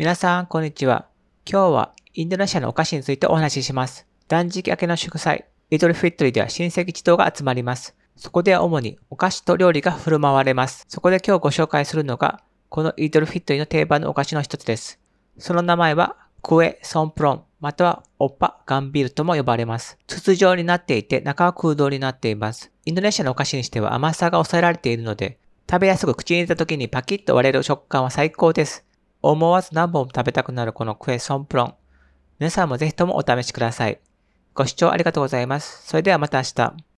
皆さん、こんにちは。今日はインドネシアのお菓子についてお話しします。断食明けの祝祭、イドルフィットリでは親戚一同が集まります。そこでは主にお菓子と料理が振る舞われます。そこで今日ご紹介するのが、このイードルフィットリの定番のお菓子の一つです。その名前は、クエ・ソンプロン、またはオッパ・ガンビールとも呼ばれます。筒状になっていて中は空洞になっています。インドネシアのお菓子にしては甘さが抑えられているので、食べやすく口に入れた時にパキッと割れる食感は最高です。思わず何本も食べたくなるこのクエソンプロン。皆さんもぜひともお試しください。ご視聴ありがとうございます。それではまた明日。